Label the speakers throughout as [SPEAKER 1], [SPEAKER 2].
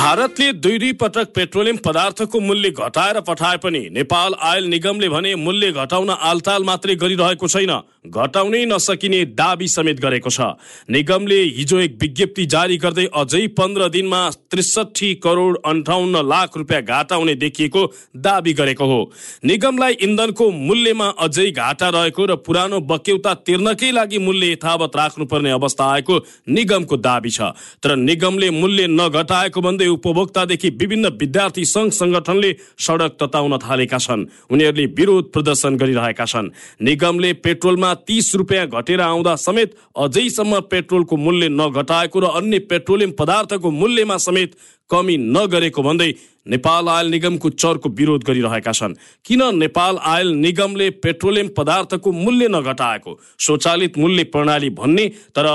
[SPEAKER 1] भारतले दुई दुई पटक पेट्रोलियम पदार्थको मूल्य घटाएर पठाए पनि नेपाल आयल निगमले भने मूल्य घटाउन आलताल मात्रै गरिरहेको छैन घटाउनै नसकिने दावी समेत गरेको छ। निगमले हिजो एक विज्ञप्ति जारी गर्दै अझै पन्ध्र दिनमा त्रिसठी करोड अन्ठाउन्न लाख रुपियाँ घाटा हुने देखिएको दावी गरेको हो। निगमलाई इन्धनको मूल्यमा अझै घाटा रहेको र पुरानो बक्यौता तिर्नकै लागि मूल्य यथावत राख्नुपर्ने अवस्था आएको निगमको दावी छ। तर निगमले मूल्य नघटाएको भन्दै उपभोक्तादेखि विभिन्न विद्यार्थी सङ्घ सङ्गठनले सडक तताउन थालेका छन्। उनीहरूले विरोध प्रदर्शन गरिरहेका छन्। निगमले पेट्रोलमा तीस रुपियाँ घटेर आउँदा समेत अझैसम्म पेट्रोलको मूल्य नघटाएको र अन्य पेट्रोलियम पदार्थको मूल्यमा समेत कमी नगरेको भन्दै नेपाल आयल निगमको चरको विरोध गरिरहेका छन्। किन नेपाल आयल निगमले पेट्रोलियम पदार्थको मूल्य नघटाएको? स्वचालित मूल्य प्रणाली भन्ने तर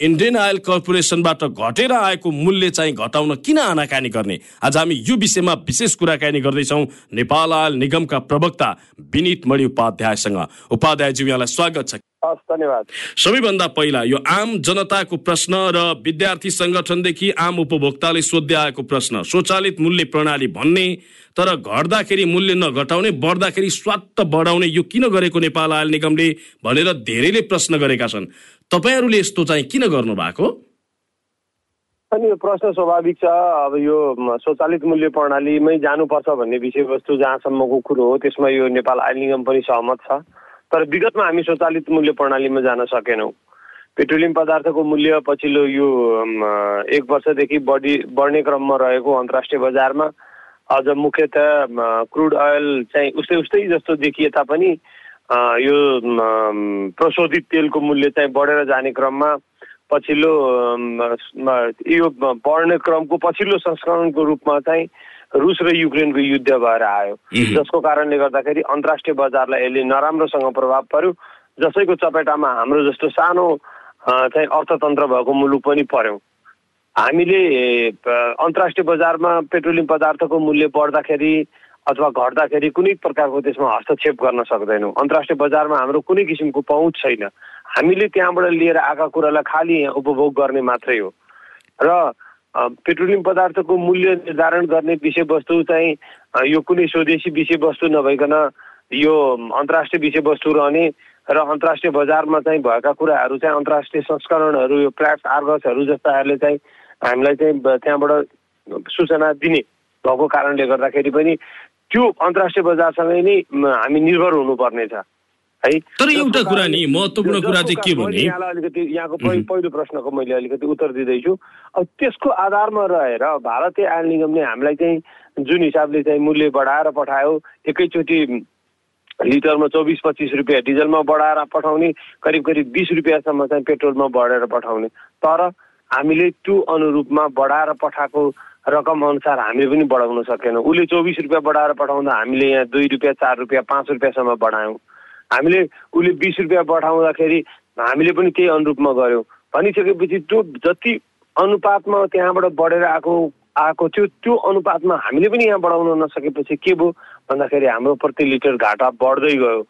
[SPEAKER 1] इन्डियन आयल कर्पोरेसनबाट घटेर आएको मूल्य चाहिँ घटाउन किन आनाकानी गर्ने? आज हामी यो विषयमा विशेष कुराकानी गर्दैछौँ। नेपाल आयल निगमका प्रवक्ता विनित मणि उपाध्यायसँग। उपाध्यायज्यू यहाँलाई स्वागत छ।
[SPEAKER 2] धन्यवाद।
[SPEAKER 1] सबैभन्दा पहिला यो आम जनताको प्रश्न र विद्यार्थी सङ्गठनदेखि आम उपभोक्ताले सोध्दै आएको प्रश्न स्वचालित मूल्य प्रणाली भन्ने तर घट्दाखेरि मूल्य नघटाउने बढ्दाखेरि स्वात्त बढाउने यो किन गरेको नेपाल आयल निगमले भनेर धेरैले प्रश्न गरेका छन्। तपाईँहरूले यस्तो चाहिँ किन गर्नु भएको
[SPEAKER 2] अनि यो प्रश्न स्वाभाविक छ अब यो स्वचालित मूल्य प्रणालीमै जानुपर्छ भन्ने विषयवस्तु जहाँसम्मको कुरो हो त्यसमा यो नेपाल आयल निगम पनि सहमत छ। तर विगतमा हामी स्वचालित मूल्य प्रणालीमा जान सकेनौँ। पेट्रोलियम पदार्थको मूल्य पछिल्लो यो एक वर्षदेखि बढी बढ्ने क्रममा रहेको अन्तर्राष्ट्रिय बजारमा अझ मुख्यतः क्रुड अयल चाहिँ उस्तै उस्तै जस्तो देखिए तापनि यो प्रशोधित तेलको मूल्य चाहिँ बढेर जाने क्रममा पछिल्लो यो बढ्ने क्रमको पछिल्लो संस्करणको रूपमा चाहिँ रुस र युक्रेनको युद्ध भएर आयो। जसको कारणले गर्दाखेरि अन्तर्राष्ट्रिय बजारलाई यसले नराम्रोसँग प्रभाव पर्यो। जसैको चपेटामा हाम्रो जस्तो सानो चाहिँ अर्थतन्त्र भएको मुलुक पनि पर्यौँ। हामीले अन्तर्राष्ट्रिय बजारमा पेट्रोलियम पदार्थको मूल्य बढ्दाखेरि अथवा घट्दाखेरि कुनै प्रकारको त्यसमा हस्तक्षेप गर्न सक्दैनौँ। अन्तर्राष्ट्रिय बजारमा हाम्रो कुनै किसिमको पहुँच छैन। हामीले त्यहाँबाट लिएर आएका कुरालाई खालि यहाँ उपभोग गर्ने मात्रै हो। र पेट्रोलियम पदार्थको मूल्य निर्धारण गर्ने विषयवस्तु चाहिँ यो कुनै स्वदेशी विषयवस्तु नभइकन यो अन्तर्राष्ट्रिय विषयवस्तु रहने र अन्तर्राष्ट्रिय बजारमा चाहिँ भएका कुराहरू चाहिँ अन्तर्राष्ट्रिय संस्करणहरू यो प्लाट्स आर्गसहरू जस्ताहरूले चाहिँ हामीलाई चाहिँ त्यहाँबाट सूचना दिने भएको कारणले गर्दाखेरि पनि त्यो अन्तर्राष्ट्रिय बजारसँगै नै हामी निर्भर हुनुपर्ने छ
[SPEAKER 1] है। तर एउटा कुरा नि महत्त्वपूर्ण कुरा चाहिँ के भने
[SPEAKER 2] यहाँलाई अलिकति यहाँको पहिलो प्रश्नको मैले अलिकति उत्तर दिँदैछु। अब त्यसको आधारमा रहेर भारतीय आयल निगमले हामीलाई चाहिँ जुन हिसाबले चाहिँ मूल्य बढाएर पठायो एकैचोटि लिटरमा चौबिस पच्चिस रुपियाँ डिजलमा बढाएर पठाउने करिब करिब बिस रुपियाँसम्म चाहिँ पेट्रोलमा बढेर पठाउने। तर हामीले त्यो अनुरूपमा बढाएर पठाएको रकम अनुसार हामीले पनि बढाउन सकेनौँ। उसले चौबिस रुपियाँ बढाएर पठाउँदा हामीले यहाँ दुई रुपियाँ चार रुपियाँ पाँच रुपियाँसम्म बढायौँ। हामीले उसले बिस रुपियाँ पठाउँदाखेरि हामीले पनि त्यही अनुरूपमा गऱ्यौँ। भनिसकेपछि त्यो जति अनुपातमा त्यहाँबाट बढेर आएको आएको थियो त्यो अनुपातमा हामीले पनि यहाँ बढाउन नसकेपछि के भयो? भन्दाखेरि हाम्रो प्रति लिटर घाटा बढ्दै गयो।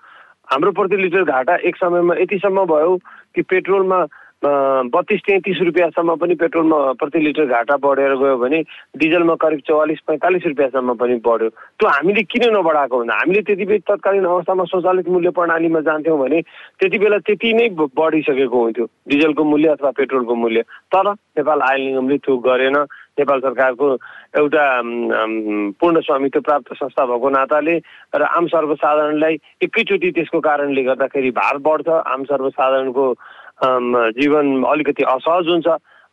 [SPEAKER 2] हाम्रो प्रति लिटर घाटा एक समयमा यतिसम्म भयो कि पेट्रोलमा बत्तिस तेत्तिस रुपियाँसम्म पनि पेट्रोलमा प्रति लिटर घाटा बढेर गयो भने डिजलमा करिब चौवालिस पैँतालिस रुपियाँसम्म पनि बढ्यो। त्यो हामीले किन नबढाएको भन्दा हामीले त्यति बेला तत्कालीन अवस्थामा स्वचालित मूल्य प्रणालीमा जान्थ्यौँ भने त्यति बेला त्यति नै बढिसकेको हुन्थ्यो डिजलको मूल्य अथवा पेट्रोलको मूल्य। तर नेपाल आयल निगमले त्यो गरेन। नेपाल सरकारको एउटा पूर्ण स्वामित्व प्राप्त संस्था भएको नाताले र आम सर्वसाधारणलाई एकैचोटि त्यसको कारणले गर्दाखेरि भार बढ्छ। आम सर्वसाधारणको जीवन अलिकति असहज हुन्छ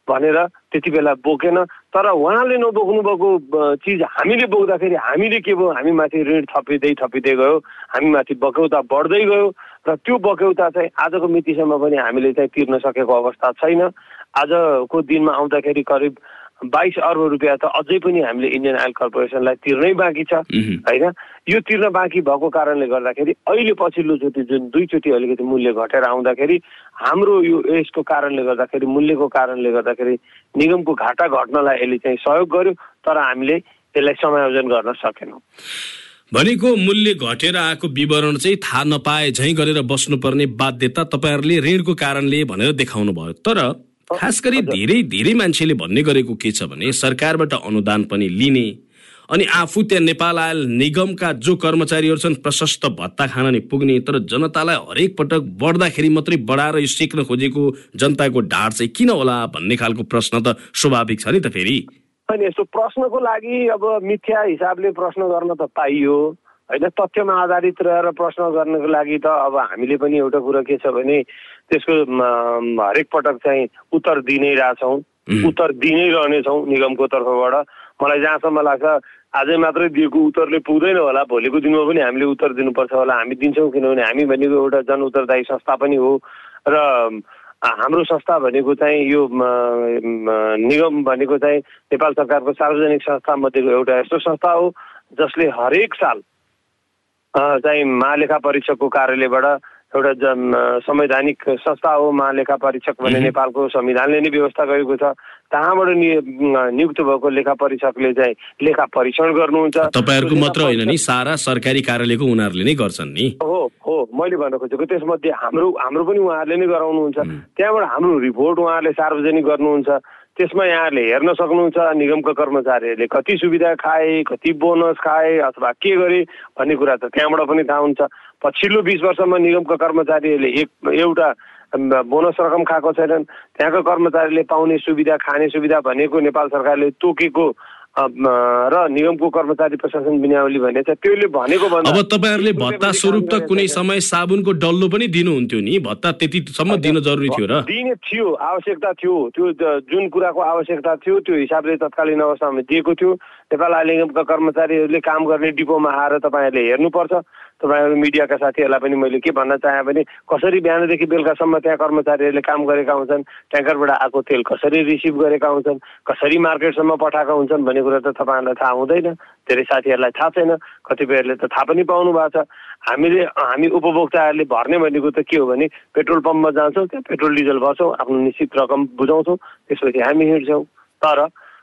[SPEAKER 2] भनेर त्यति बेला बोकेन। तर उहाँले नबोक्नु भएको चिज हामीले बोक्दाखेरि हामीले के भयो? हामी माथि ऋण थपिँदै थपिँदै गयो। हामी माथि बक्यौता बढ्दै गयो र त्यो बक्यौता चाहिँ आजको मितिसम्म पनि हामीले चाहिँ तिर्न सकेको अवस्था छैन। आजको दिनमा आउँदाखेरि करिब बाइस अर्ब रुपियाँ त अझै पनि हामीले इन्डियन आयल कर्पोरेसनलाई तिर्नै बाँकी छ होइन? यो तिर्न बाँकी भएको कारणले गर्दाखेरि अहिले पछिल्लो चोटि जुन दुईचोटि अलिकति मूल्य घटेर आउँदाखेरि हाम्रो यो यसको कारणले गर्दाखेरि मूल्यको कारणले गर्दाखेरि निगमको घाटा घट्नलाई यसले चाहिँ सहयोग गर्यो तर हामीले यसलाई समायोजन गर्न सकेनौँ।
[SPEAKER 1] भनेको मूल्य घटेर आएको विवरण चाहिँ थाहा नपाए झैँ गरेर बस्नुपर्ने बाध्यता तपाईँहरूले ऋणको कारणले भनेर देखाउनु भयो तर खास गरी धेरै धेरै मान्छेले भन्ने गरेको के छ भने सरकारबाट अनुदान पनि लिने अनि आफू त्यहाँ नेपाल आयल निगमका जो कर्मचारीहरू छन् प्रशस्त भत्ता खान नि पुग्ने तर जनतालाई हरेक पटक बढ्दाखेरि मात्रै बढाएर यो सिक्न खोजेको जनताको ढाड चाहिँ किन होला भन्ने खालको प्रश्न त स्वाभाविक छ नि त फेरि।
[SPEAKER 2] अनि यस्तो प्रश्नको लागि अब मिथ्या हिसाबले प्रश्न गर्न त पाइयो। होइन तथ्यमा आधारित रहेर प्रश्न गर्नको लागि त अब हामीले पनि एउटा कुरो के छ भने त्यसको हरेक पटक चाहिँ उत्तर दिनै रहेछौँ। उत्तर दिनै रहनेछौँ निगमको तर्फबाट। मलाई जहाँसम्म लाग्छ आजै मात्रै दिएको उत्तरले पुग्दैन होला। भोलिको दिनमा पनि हामीले उत्तर दिनुपर्छ होला। हामी दिन्छौँ किनभने हामी भनेको एउटा जन उत्तरदायी संस्था पनि हो। र हाम्रो संस्था भनेको चाहिँ यो निगम भनेको चाहिँ नेपाल सरकारको सार्वजनिक संस्था मध्येको एउटा यस्तो संस्था हो जसले हरेक साल चाहिँ महालेखा परीक्षकको कार्यालयबाट एउटा संवैधानिक संस्था हो महालेखा परीक्षक भन्ने नेपालको संविधानले नै व्यवस्था गरेको छ। कहाँबाट नियुक्त भएको लेखा परीक्षकले चाहिँ लेखा परीक्षण गर्नुहुन्छ।
[SPEAKER 1] तपाईँहरूको मात्र होइन नि सारा सरकारी कार्यालयको उनीहरूले नै गर्छन् नि।
[SPEAKER 2] हो हो मैले भन्न खोजेको त्यसमध्ये हाम्रो हाम्रो पनि उहाँहरूले नै गराउनुहुन्छ। त्यहाँबाट हाम्रो रिपोर्ट उहाँहरूले सार्वजनिक गर्नुहुन्छ। त्यसमा यहाँहरूले हेर्न सक्नुहुन्छ निगमका कर्मचारीहरूले कति सुविधा खाए कति बोनस खाए अथवा के गरे भन्ने कुरा त त्यहाँबाट पनि थाहा हुन्छ। पछिल्लो बिस वर्षमा निगमका कर्मचारीहरूले एक एउटा बोनस रकम खाएको छैनन्। त्यहाँको कर्मचारीले पाउने सुविधा खाने सुविधा भनेको नेपाल सरकारले तोकेको र निगमको कर्मचारी प्रशासन विनियावली भने छ त्यसले भनेको
[SPEAKER 1] अब तपाईँहरूले भत्ता स्वरूप त कुनै समय साबुनको डल्लो पनि दिनुहुन्थ्यो नि। भत्ता त्यतिसम्म दिन जरुरी थियो र।
[SPEAKER 2] दिने थियो आवश्यकता थियो। त्यो जुन कुराको आवश्यकता थियो त्यो हिसाबले तत्कालीन अवस्थामा दिएको थियो। नेपाल निगमका कर्मचारीहरूले काम गर्ने डिपोमा आएर तपाईँहरूले हेर्नुपर्छ। तपाईँहरू मिडियाका साथीहरूलाई पनि मैले के भन्न चाहेँ भने कसरी बिहानदेखि बेलुकासम्म त्यहाँ कर्मचारीहरूले काम गरेका हुन्छन् ट्याङ्करबाट आएको तेल कसरी रिसिभ गरेका हुन्छन् कसरी मार्केटसम्म पठाएका हुन्छन् भन्ने कुरा त तपाईँहरूलाई थाहा हुँदैन धेरै साथीहरूलाई थाहा छैन कतिपयहरूले त थाहा पनि पाउनु भएको छ। हामीले हामी उपभोक्ताहरूले भर्ने भनेको त के हो भने पेट्रोल पम्पमा जान्छौँ त्यहाँ पेट्रोल डिजल भर्छौँ आफ्नो निश्चित रकम बुझाउँछौँ त्यसपछि हामी हिँड्छौँ। तर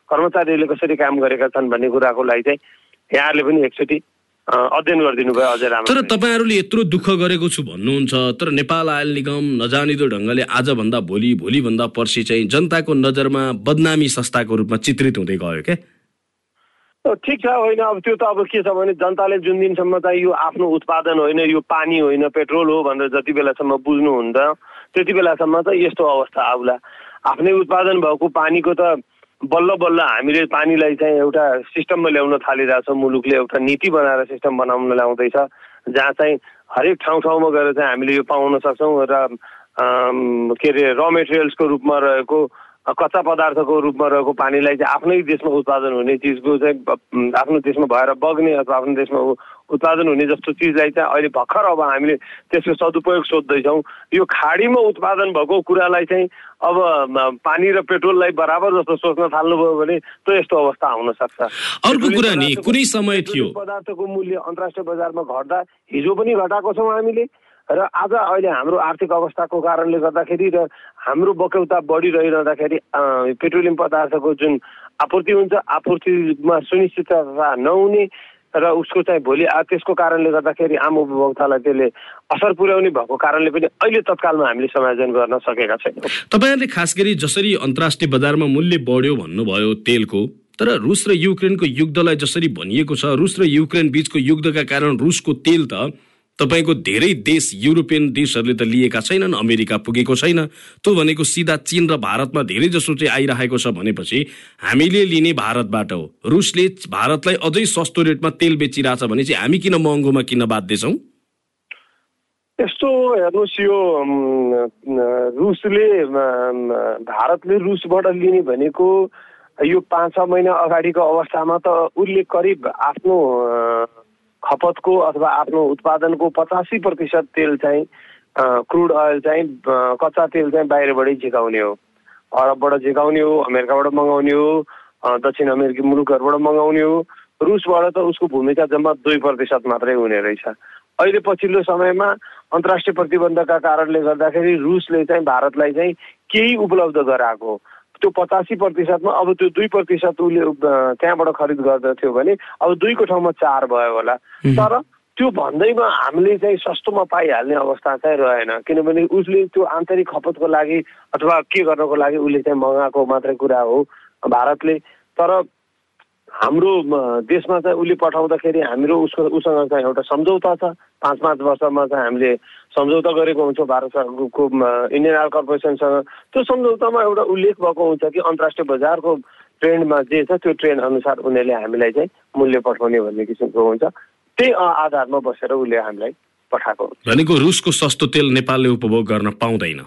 [SPEAKER 2] कर्मचारीहरूले कसरी काम गरेका छन् भन्ने कुराको लागि चाहिँ यहाँहरूले पनि एकचोटि अध्ययन गरिदिनु भयो अझै राम्रो
[SPEAKER 1] तर तपाईँहरूले यत्रो दुःख गरेको छु भन्नुहुन्छ तर नेपाल आयल निगम नजानिदो ढङ्गले आजभन्दा भोलि भोलिभन्दा पर्सि चाहिँ जनताको नजरमा बदनामी संस्थाको रूपमा चित्रित हुँदै गयो क्या
[SPEAKER 2] ठिक छ होइन अब त्यो त अब के छ भने जनताले जुन दिनसम्म चाहिँ यो आफ्नो उत्पादन होइन यो पानी होइन पेट्रोल हो भनेर जति बेलासम्म बुझ्नुहुन्छ त्यति बेलासम्म त यस्तो अवस्था आउला। आफ्नै उत्पादन भएको पानीको त बल्ल बल्ल हामीले पानीलाई चाहिँ एउटा सिस्टममा ल्याउन थालिरहेछौँ मुलुकले एउटा नीति बनाएर सिस्टम बनाउन ल्याउँदैछ। जहाँ चाहिँ हरेक ठाउँ ठाउँमा गएर चाहिँ हामीले यो पाउन सक्छौँ र के अरे र मेटेरियल्सको रूपमा रहेको कच्चा पदार्थको रूपमा रहेको पानीलाई चाहिँ आफ्नै देशमा उत्पादन हुने चिजको चाहिँ आफ्नो देशमा भएर बग्ने अथवा आफ्नो देशमा उत्पादन हुने जस्तो चिजलाई चाहिँ अहिले भर्खर अब हामीले त्यसको सदुपयोग सोध्दैछौँ। यो खाडीमा उत्पादन भएको कुरालाई चाहिँ अब पानी र पेट्रोललाई बराबर जस्तो सोच्न थाल्नुभयो भने त यस्तो अवस्था आउन सक्छ।
[SPEAKER 1] अर्को कुरा नि कुनै समय थियो।
[SPEAKER 2] पदार्थको मूल्य अन्तर्राष्ट्रिय बजारमा घट्दा हिजो पनि घटाएको छौँ हामीले। र आज अहिले हाम्रो आर्थिक अवस्थाको कारणले गर्दाखेरि र हाम्रो बक्यौता बढिरहँदाखेरि पेट्रोलियम पदार्थको जुन आपूर्ति हुन्छ आपूर्तिमा सुनिश्चितता नहुने र उसको चाहिँ भोलि त्यसको कारणले गर्दाखेरि आम उपभोक्तालाई त्यसले असर पुर्याउने भएको कारणले पनि अहिले तत्कालमा हामीले समायोजन गर्न सकेका छैनौँ।
[SPEAKER 1] तपाईँहरूले खास गरी जसरी अन्तर्राष्ट्रिय बजारमा मूल्य बढ्यो भन्नुभयो तेलको तर रुस र युक्रेनको युद्धलाई जसरी भनिएको छ रुस र युक्रेन बिचको युद्धका कारण रुसको तेल त तपाईँको धेरै देश युरोपियन देशहरूले त लिएका छैनन् अमेरिका पुगेको छैन। त्यो भनेको सिधा चिन र भारतमा धेरै जसो चाहिँ आइरहेको छ भनेपछि हामीले लिने भारतबाट हो। रुसले भारतलाई अझै सस्तो रेटमा तेल बेचिरहेछ भने चाहिँ हामी किन महँगोमा किन बाध्य छौँ?
[SPEAKER 2] यस्तो हेर्नुहोस् यो रुसले भारतले रुसबाट लिने भनेको यो पाँच छ महिना अगाडिको अवस्थामा त उसले करिब आफ्नो खपतको अथवा आफ्नो उत्पादनको पचासी प्रतिशत तेल चाहिँ क्रुड अयल चाहिँ कच्चा तेल चाहिँ बाहिरबाटै झिकाउने हो। अरबबाट झिकाउने हो अमेरिकाबाट मगाउने हो दक्षिण अमेरिकी मुलुकहरूबाट मगाउने हो। रुसबाट त उसको भूमिका जम्मा दुई प्रतिशत मात्रै हुने रहेछ। अहिले पछिल्लो समयमा अन्तर्राष्ट्रिय प्रतिबन्धका कारणले गर्दाखेरि रुसले चाहिँ भारतलाई चाहिँ केही उपलब्ध गराएको त्यो पचासी प्रतिशतमा अब त्यो दुई प्रतिशत उसले त्यहाँबाट खरिद गर्दथ्यो भने अब दुईको ठाउँमा चार भयो होला। तर त्यो भन्दैमा हामीले चाहिँ सस्तोमा पाइहाल्ने अवस्था चाहिँ रहेन। किनभने उसले त्यो आन्तरिक खपतको लागि अथवा के गर्नको लागि उसले चाहिँ मगाएको मात्रै कुरा हो भारतले। तर हाम्रो देशमा चाहिँ उसले पठाउँदाखेरि हाम्रो उसको उसँग चाहिँ एउटा सम्झौता छ। पाँच पाँच वर्षमा चाहिँ हामीले सम्झौता गरेको हुन्छौँ भारत सरकारको इन्डियन आयल कर्पोरेसनसँग त्यो सम्झौतामा एउटा उल्लेख भएको हुन्छ कि अन्तर्राष्ट्रिय बजारको ट्रेन्डमा जे छ त्यो ट्रेन्ड अनुसार उनीहरूले हामीलाई चाहिँ मूल्य पठाउने भन्ने किसिमको हुन्छ। त्यही आधारमा बसेर उसले हामीलाई पठाएको
[SPEAKER 1] भनेको रुसको सस्तो तेल नेपालले उपभोग गर्न पाउँदैन।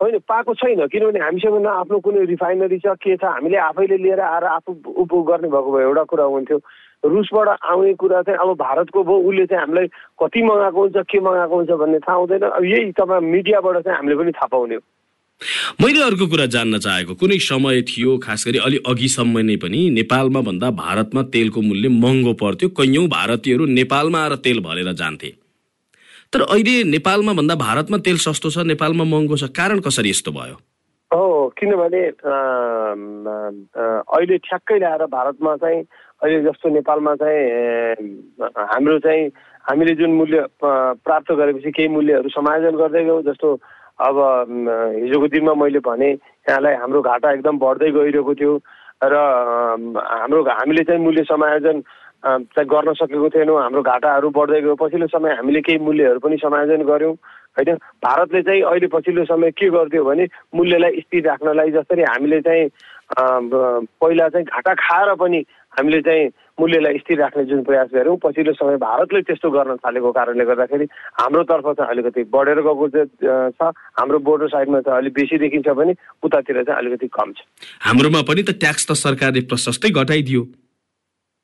[SPEAKER 2] होइन पाएको छैन। किनभने हामीसँग न आफ्नो कुनै रिफाइनरी छ के छ हामीले आफैले लिएर आएर आफू उपभोग गर्ने भएको भए एउटा कुरा हुन्थ्यो। रुसबाट आउने कुरा चाहिँ अब भारतको भयो उसले चाहिँ हामीलाई कति मगाएको हुन्छ के मगाएको हुन्छ भन्ने थाहा हुँदैन। अब यही तपाईँ मिडियाबाट चाहिँ हामीले पनि थाहा पाउने हो।
[SPEAKER 1] मैले अर्को कुरा जान्न चाहेको कुनै समय थियो खास गरी अलि अघिसम्म नै पनि नेपालमा भन्दा भारतमा तेलको मूल्य महँगो पर्थ्यो। कैयौँ भारतीयहरू नेपालमा आएर तेल भरेर जान्थे। तर अहिले नेपालमा भन्दा भारतमा तेल सस्तो छ नेपालमा महँगो छ कारण कसरी यस्तो भयो?
[SPEAKER 2] हो किनभने अहिले ठ्याक्कै ल्याएर भारतमा चाहिँ अहिले जस्तो नेपालमा चाहिँ हाम्रो चाहिँ हामीले जुन मूल्य प्राप्त गरेपछि केही मूल्यहरू समायोजन गर्दै गयौँ जस्तो अब हिजोको दिनमा मैले भने यहाँलाई हाम्रो घाटा एकदम बढ्दै गइरहेको थियो र हाम्रो हामीले चाहिँ मूल्य समायोजन चाहिँ गर्न सकेको थिएनौँ हाम्रो घाटाहरू बढ्दै गयो। पछिल्लो समय हामीले केही मूल्यहरू पनि समायोजन गऱ्यौँ होइन? भारतले चाहिँ अहिले पछिल्लो समय के गरिदियो भने मूल्यलाई स्थिर राख्नलाई जसरी हामीले चाहिँ पहिला चाहिँ घाटा खाएर पनि हामीले चाहिँ मूल्यलाई स्थिर राख्ने जुन प्रयास गऱ्यौँ पछिल्लो समय भारतले त्यस्तो गर्न थालेको कारणले गर्दाखेरि हाम्रो तर्फ चाहिँ अलिकति बढेर गएको छ। हाम्रो बोर्डर साइडमा चाहिँ अलिक बेसी देखिन्छ भने उतातिर चाहिँ अलिकति कम छ।
[SPEAKER 1] हाम्रोमा पनि त ट्याक्स त सरकारले प्रशस्तै घटाइदियो।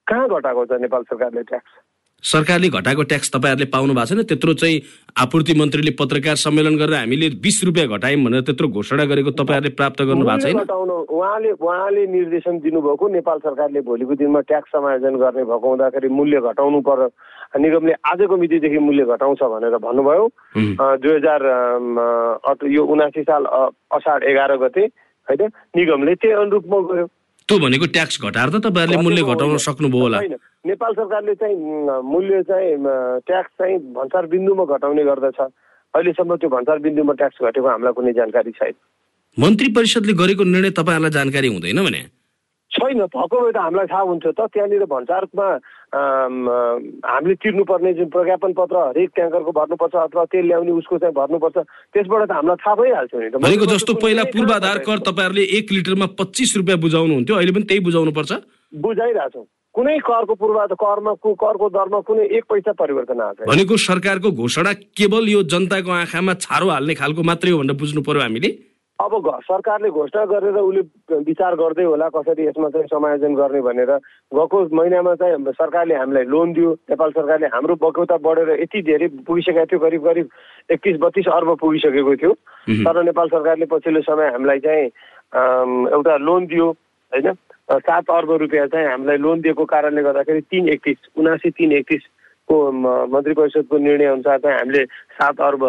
[SPEAKER 2] कहाँ घटाएको छ नेपाल सरकारले ट्याक्स?
[SPEAKER 1] सरकारले घटाएको ट्याक्स तपाईँहरूले पाउनु भएको छैन त्यत्रो चाहिँ आपूर्ति मन्त्रीले पत्रकार सम्मेलन गरेर हामीले बिस रुपियाँ घटायौँ भनेर त्यत्रो घोषणा गरेको तपाईँहरूले प्राप्त गर्नु भएको छैन?
[SPEAKER 2] उहाँले उहाँले निर्देशन दिनुभएको नेपाल सरकारले भोलिको दिनमा ट्याक्स समायोजन गर्ने भएको हुँदाखेरि मूल्य घटाउनु पर्यो। निगमले आजको मितिदेखि मूल्य घटाउँछ भनेर भन्नुभयो। दुई हजार यो उनासी साल असार एघार गते होइन? निगमले त्यही अनुरूपमा गयो।
[SPEAKER 1] त्यो भनेको ट्याक्स घटाएर त तपाईँहरूले मूल्य घटाउन सक्नुभयो होला।
[SPEAKER 2] नेपाल सरकारले चाहिँ मूल्य चाहिँ ट्याक्स चाहिँ भन्सार बिन्दुमा घटाउने गर्दछ। अहिलेसम्म त्यो भन्सार बिन्दुमा ट्याक्स घटेको हामीलाई कुनै जानकारी छैन।
[SPEAKER 1] मन्त्री परिषदले गरेको निर्णय तपाईँहरूलाई जानकारी हुँदैन भने?
[SPEAKER 2] छैन भएको भए त हामीलाई थाहा हुन्छ त त्यहाँनिर भन्सारमा हामीले तिर्नुपर्ने जुन प्रज्ञापन पत्र हरेक ट्याङ्करको भर्नुपर्छ अथवा तेल ल्याउने उसको चाहिँ भर्नुपर्छ त्यसबाट त हामीलाई थाहा भइहाल्छ नि
[SPEAKER 1] भनेको जस्तो पहिला पूर्वाधार कर तपाईँहरूले एक लिटरमा पच्चिस रुपियाँ बुझाउनुहुन्थ्यो अहिले पनि त्यही बुझाउनु पर्छ
[SPEAKER 2] बुझाइरहेछौँ। कुनै करको पूर्वाधार करमा करको दरमा कुनै एक पैसा परिवर्तन आएको
[SPEAKER 1] भनेको सरकारको घोषणा केवल यो जनताको आँखामा छारो हाल्ने खालको मात्रै हो भनेर बुझ्नु पर्यो हामीले?
[SPEAKER 2] अब सरकारले घोषणा गरेर उसले विचार गर्दै होला कसरी यसमा चाहिँ समायोजन गर्ने भनेर। गएको महिनामा चाहिँ सरकारले हामीलाई लोन दियो नेपाल सरकारले हाम्रो बकौता बढेर यति धेरै पुगिसकेको थियो करिब करिब एकतिस बत्तिस अर्ब पुगिसकेको थियो। तर नेपाल सरकारले पछिल्लो समय हामीलाई चाहिँ एउटा लोन दियो होइन? सात अर्ब रुपियाँ चाहिँ हामीलाई लोन दिएको कारणले गर्दाखेरि तिन एकतिस उनासी तिन एकतिसको मन्त्री परिषदको निर्णय अनुसार चाहिँ हामीले सात अर्ब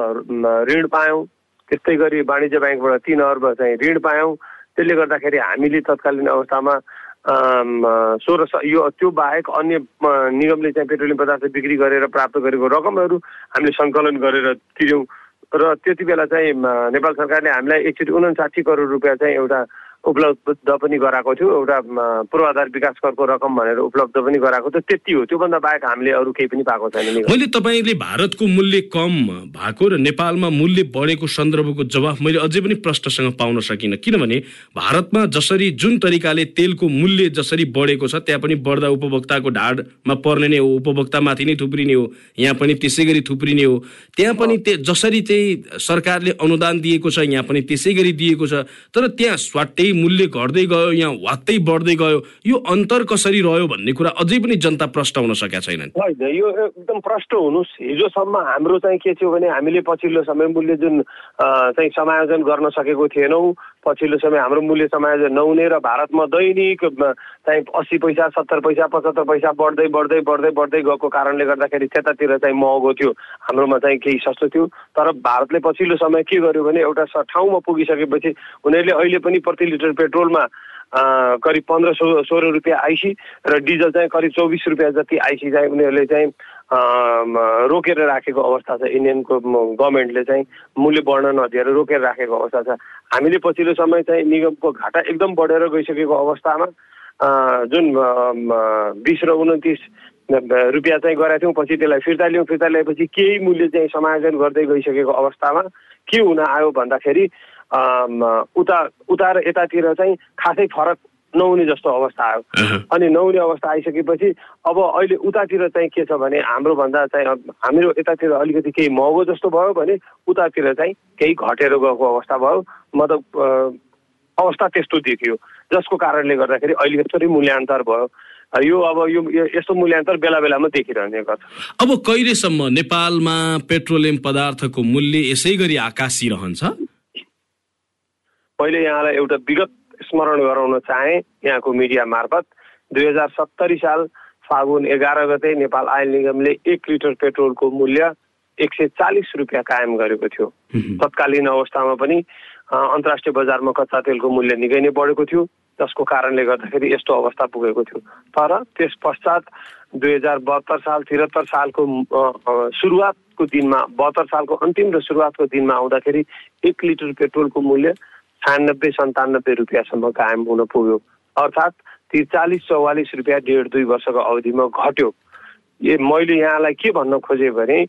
[SPEAKER 2] ऋण पायौँ। त्यस्तै गरी वाणिज्य ब्याङ्कबाट तिन अर्ब चाहिँ ऋण पायौँ। त्यसले गर्दाखेरि हामीले तत्कालीन अवस्थामा सोह्र यो त्यो बाहेक अन्य निगमले चाहिँ पेट्रोलियम पदार्थ बिक्री गरेर प्राप्त गरेको रकमहरू हामीले सङ्कलन गरेर तिर्यौँ। र त्यति बेला चाहिँ नेपाल सरकारले हामीलाई एकचोटि उन्साठी करोड रुपियाँ चाहिँ एउटा उपलब्ध पनि गराएको थियो एउटा पूर्वाधार विकास करको रकम भनेर उपलब्ध पनि गराएको थियो। त्यति हो त्योभन्दा बाहेक हामीले अरू केही पनि पाएको छैन
[SPEAKER 1] मैले तपाईँले भारतको मूल्य कम भएको र नेपालमा मूल्य बढेको सन्दर्भको जवाफ मैले अझै पनि प्रश्नसँग पाउन सकिनँ। किनभने भारतमा जसरी जुन तरिकाले तेलको मूल्य जसरी बढेको छ त्यहाँ पनि बढ्दा उपभोक्ताको ढाडमा पर्ने नै हो उपभोक्तामाथि नै थुप्रिने हो यहाँ पनि त्यसै गरी थुप्रिने हो। त्यहाँ पनि जसरी चाहिँ सरकारले अनुदान दिएको छ यहाँ पनि त्यसै गरी दिएको छ। तर त्यहाँ स्वाटै मूल्य घट्दै गयो यहाँ वात्तै बढ्दै गयो यो अन्तर कसरी रह्यो भन्ने कुरा अझै पनि जनता प्रष्ट हुन सकेका छैनन्।
[SPEAKER 2] होइन यो एकदम प्रष्ट हुनुहोस्। हिजोसम्म हाम्रो चाहिँ के थियो भने हामीले पछिल्लो समय मूल्य जुन चाहिँ समायोजन गर्न सकेको थिएनौँ। पछिल्लो समय हाम्रो मूल्य समायोजन नहुने र भारतमा दैनिक चाहिँ अस्सी पैसा सत्तर पैसा पचहत्तर पैसा बढ्दै बढ्दै बढ्दै बढ्दै गएको कारणले गर्दाखेरि त्यतातिर चाहिँ महँगो थियो। हाम्रोमा चाहिँ केही सस्तो थियो। तर भारतले पछिल्लो समय के गर्यो भने एउटा ठाउँमा पुगिसकेपछि उनीहरूले अहिले पनि प्रति लिटर पेट्रोलमा करिब पन्ध्र सो सोह्र रुपियाँ आइसी र डिजल चाहिँ करिब चौबिस रुपियाँ जति आइसी चाहिँ उनीहरूले चाहिँ रोकेर राखेको अवस्था छ। इन्डियनको गभर्मेन्टले चाहिँ मूल्य बढ्न नदिएर रोकेर राखेको अवस्था छ। हामीले पछिल्लो समय चाहिँ निगमको घाटा एकदम बढेर गइसकेको अवस्थामा जुन बिस र उन्तिस रुपियाँ चाहिँ गरेका थियौँ पछि त्यसलाई फिर्ता ल्याउँ फिर्ता ल्याएपछि केही मूल्य चाहिँ समायोजन गर्दै गइसकेको अवस्थामा के हुन आयो भन्दाखेरि उता उता र यतातिर चाहिँ खासै फरक नहुने जस्तो अवस्था आयो अनि नहुने अवस्था आइसकेपछि अब अहिले उतातिर चाहिँ के छ भने हाम्रो भन्दा चाहिँ हाम्रो यतातिर अलिकति केही महँगो जस्तो भयो भने उतातिर चाहिँ केही घटेर गएको अवस्था भयो। मतलब अवस्था त्यस्तो देखियो। जसको कारणले गर्दाखेरि अहिले यस्तरी मूल्यान्तर भयो। यो अब यो यस्तो मूल्यान्तर बेला बेलामा देखिरहने गर्छ।
[SPEAKER 1] अब कहिलेसम्म नेपालमा पेट्रोलियम पदार्थको मूल्य यसै गरी आकाशी रहन्छ
[SPEAKER 2] पहिले यहाँलाई एउटा विगत स्मरण गराउन चाहे। यहाँको मिडिया मार्फत दुई हजार सत्तरी साल फागुन एघार गते नेपाल आयल निगमले एक लिटर पेट्रोलको मूल्य एक सय चालिस रुपियाँ कायम गरेको थियो। तत्कालीन अवस्थामा पनि अन्तर्राष्ट्रिय बजारमा कच्चा तेलको मूल्य निकै नै बढेको थियो जसको कारणले गर्दाखेरि यस्तो अवस्था पुगेको थियो। तर त्यस पश्चात दुई हजार बहत्तर साल त्रिहत्तर सालको सुरुवातको दिनमा बहत्तर सालको अन्तिम र सुरुवातको दिनमा आउँदाखेरि एक लिटर पेट्रोलको मूल्य छयानब्बे सन्तानब्बे रुपियाँसम्म कायम हुन पुग्यो। अर्थात् त्रिचालिस चौवालिस रुपियाँ डेढ दुई वर्षको अवधिमा घट्यो। ए मैले यहाँलाई के भन्न खोजेँ भने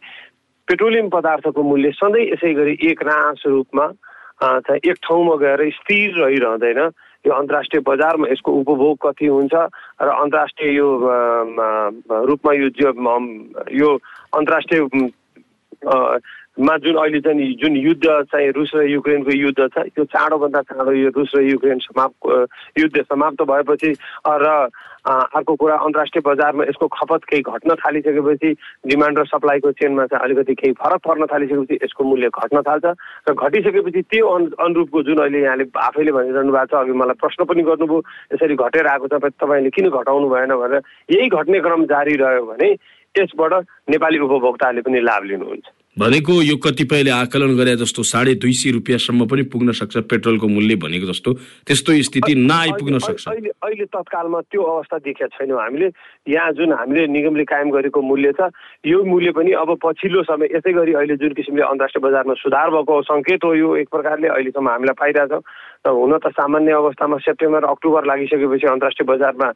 [SPEAKER 2] पेट्रोलियम पदार्थको मूल्य सधैँ यसै गरी एक रास रूपमा एक ठाउँमा गएर स्थिर रहिरहँदैन। यो अन्तर्राष्ट्रिय बजारमा यसको उपभोग कति हुन्छ र अन्तर्राष्ट्रिय यो रूपमा यो यो अन्तर्राष्ट्रिय मा जुन अहिले चाहिँ जुन युद्ध चाहिँ रुस र युक्रेनको युद्ध छ त्यो चाँडोभन्दा चाँडो यो रुस र युक्रेन समाप्त युद्ध समाप्त भएपछि र अर्को कुरा अन्तर्राष्ट्रिय बजारमा यसको खपत केही घट्न थालिसकेपछि डिमान्ड र सप्लाईको चेनमा चाहिँ अलिकति केही फरक पर्न थालिसकेपछि यसको मूल्य घट्न थाल्छ। र घटिसकेपछि त्यो अनु अनुरूपको जुन अहिले यहाँले आफैले भनिरहनु भएको छ अघि मलाई प्रश्न पनि गर्नुभयो यसरी घटेर आएको छ तपाईँले किन घटाउनु भएन भनेर यही घट्ने क्रम जारी रह्यो भने यसबाट नेपाली उपभोक्ताले पनि लाभ लिनुहुन्छ।
[SPEAKER 1] भनेको यो कतिपयले आकलन गरे जस्तो साढे दुई सय रुपियाँसम्म पनि पुग्न सक्छ पेट्रोलको मूल्य भनेको जस्तो। त्यस्तो स्थिति नआइपुग्न सक्छ।
[SPEAKER 2] अहिले अहिले तत्कालमा त्यो अवस्था देखेका छैनौँ हामीले। यहाँ जुन हामीले निगमले कायम गरेको मूल्य छ यो मूल्य पनि अब पछिल्लो समय यसै गरी अहिले जुन किसिमले अन्तर्राष्ट्रिय बजारमा सुधार भएको सङ्केत हो यो एक प्रकारले अहिलेसम्म हामीलाई पाइरहेछौँ र हुन त सामान्य अवस्थामा सेप्टेम्बर अक्टोबर लागिसकेपछि अन्तर्राष्ट्रिय बजारमा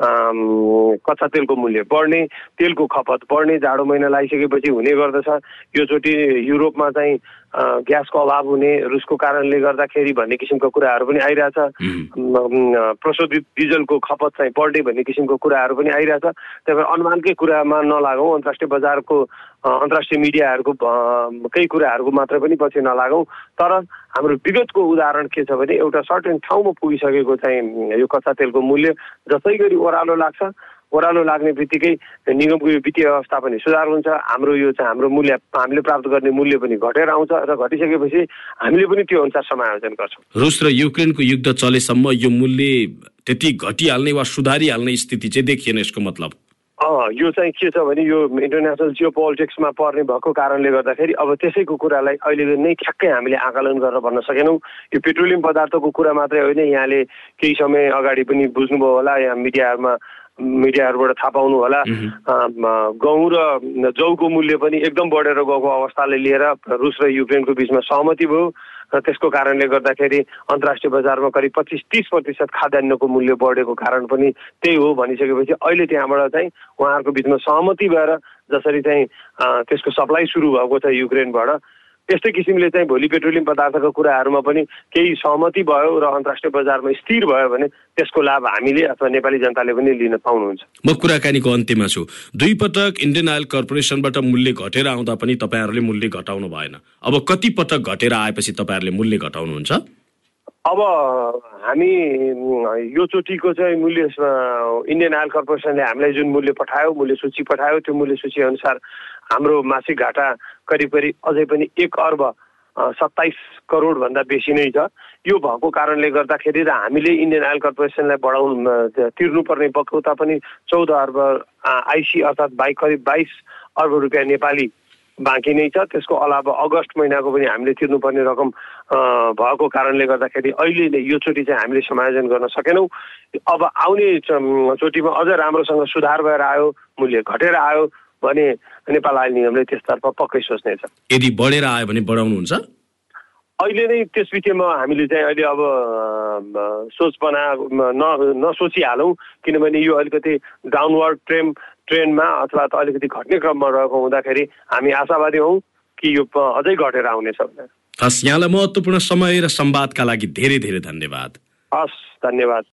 [SPEAKER 2] कच्चा तेलको मूल्य बढ्ने तेलको खपत बढ्ने जाडो महिना लगाइसकेपछि हुने गर्दछ। योचोटि युरोपमा चाहिँ ग्यासको अभाव हुने रुसको कारणले गर्दाखेरि भन्ने किसिमको कुराहरू पनि आइरहेछ। प्रशोधित डिजलको खपत चाहिँ बढ्ने भन्ने किसिमको कुराहरू पनि आइरहेछ। त्यही भएर अनुमानकै कुरामा नलागौँ अन्तर्राष्ट्रिय बजारको अन्तर्राष्ट्रिय मिडियाहरूको केही कुराहरूको मात्र पनि पछि नलागौँ। तर हाम्रो विगतको उदाहरण के छ भने एउटा सर्टेन ठाउँमा पुगिसकेको चाहिँ यो कच्चा तेलको मूल्य जसै गरी ओह्रालो लाग्छ। ओह्रालो लाग्ने बित्तिकै निगमको यो वित्तीय अवस्था पनि सुधार हुन्छ। हाम्रो यो चाहिँ हाम्रो मूल्य हामीले प्राप्त गर्ने मूल्य पनि घटेर आउँछ र घटिसकेपछि हामीले पनि त्यो अनुसार समायोजन गर्छौँ।
[SPEAKER 1] रुस र युक्रेनको युद्ध चलेसम्म यो मूल्य त्यति घटिहाल्ने वा सुधारिहाल्ने स्थिति चाहिँ देखिएन यसको मतलब।
[SPEAKER 2] यो चाहिँ के छ भने यो इन्टरनेसनल जियो पोलिटिक्समा पर्ने भएको कारणले गर्दाखेरि अब त्यसैको कुरालाई अहिले नै ठ्याक्कै हामीले आकलन गरेर भन्न सकेनौँ। यो पेट्रोलियम पदार्थको कुरा मात्रै होइन। यहाँले केही समय अगाडि पनि बुझ्नुभयो होला। यहाँ मिडियामा मिडियाहरूबाट थाहा पाउनु होला। गहुँ र जौको मूल्य पनि एकदम बढेर गएको अवस्थाले लिएर रुस र युक्रेनको बिचमा सहमति भयो। र त्यसको कारणले गर्दाखेरि अन्तर्राष्ट्रिय बजारमा करिब पच्चिस तिस प्रतिशत खाद्यान्नको मूल्य बढेको कारण पनि त्यही हो भनिसकेपछि अहिले त्यहाँबाट चाहिँ उहाँहरूको बिचमा सहमति भएर जसरी चाहिँ त्यसको सप्लाई सुरु भएको छ युक्रेनबाट। यस्तै किसिमले चाहिँ भोलि पेट्रोलियम पदार्थको कुराहरूमा पनि केही सहमति भयो र अन्तर्राष्ट्रिय बजारमा स्थिर भयो भने त्यसको लाभ हामीले अथवा नेपाली जनताले पनि लिन पाउनुहुन्छ।
[SPEAKER 1] म कुराकानीको अन्त्यमा छु। दुई पटक इन्डियन आयल कर्पोरेसनबाट मूल्य घटेर आउँदा पनि तपाईँहरूले मूल्य घटाउनु भएन। अब कति पटक घटेर आएपछि तपाईँहरूले मूल्य घटाउनुहुन्छ?
[SPEAKER 2] अब हामी यो चोटिको चाहिँ मूल्य इन्डियन आयल कर्पोरेसनले हामीलाई जुन मूल्य पठायो मूल्य सूची पठायो त्यो मूल्य सूची अनुसार हाम्रो मासिक घाटा करिब करिब अझै पनि एक अर्ब सत्ताइस करोडभन्दा बेसी नै छ। यो भएको कारणले गर्दाखेरि र हामीले इन्डियन आयल कर्पोरेसनलाई बढाउनु तिर्नुपर्ने बकौता पनि चौध अर्ब आइसी अर्थात् बाइ करिब बाइस अर्ब रुपियाँ नेपाली बाँकी नै छ। त्यसको अलावा अगस्त महिनाको पनि हामीले तिर्नुपर्ने रकम भएको कारणले गर्दाखेरि अहिले यो चोटि चाहिँ हामीले समायोजन गर्न सकेनौँ। अब आउने चोटिमा अझ राम्रोसँग सुधार भएर आयो मूल्य घटेर आयो भने नेपाल आयल निगमले त्यसतर्फ पक्कै सोच्नेछ।
[SPEAKER 1] यदि बढेर आयो भने बढाउनुहुन्छ?
[SPEAKER 2] अहिले नै त्यस विषयमा हामीले चाहिँ अहिले अब सोच बना न नसोचिहालौँ। किनभने यो अलिकति डाउनवर्ड ट्रेन ट्रेनमा अथवा त अलिकति घट्ने क्रममा रहेको हुँदाखेरि हामी आशावादी हौँ कि यो अझै घटेर आउनेछ
[SPEAKER 1] हस् यहाँलाई महत्त्वपूर्ण समय र संवादका लागि धेरै धेरै धन्यवाद।
[SPEAKER 2] हस् धन्यवाद।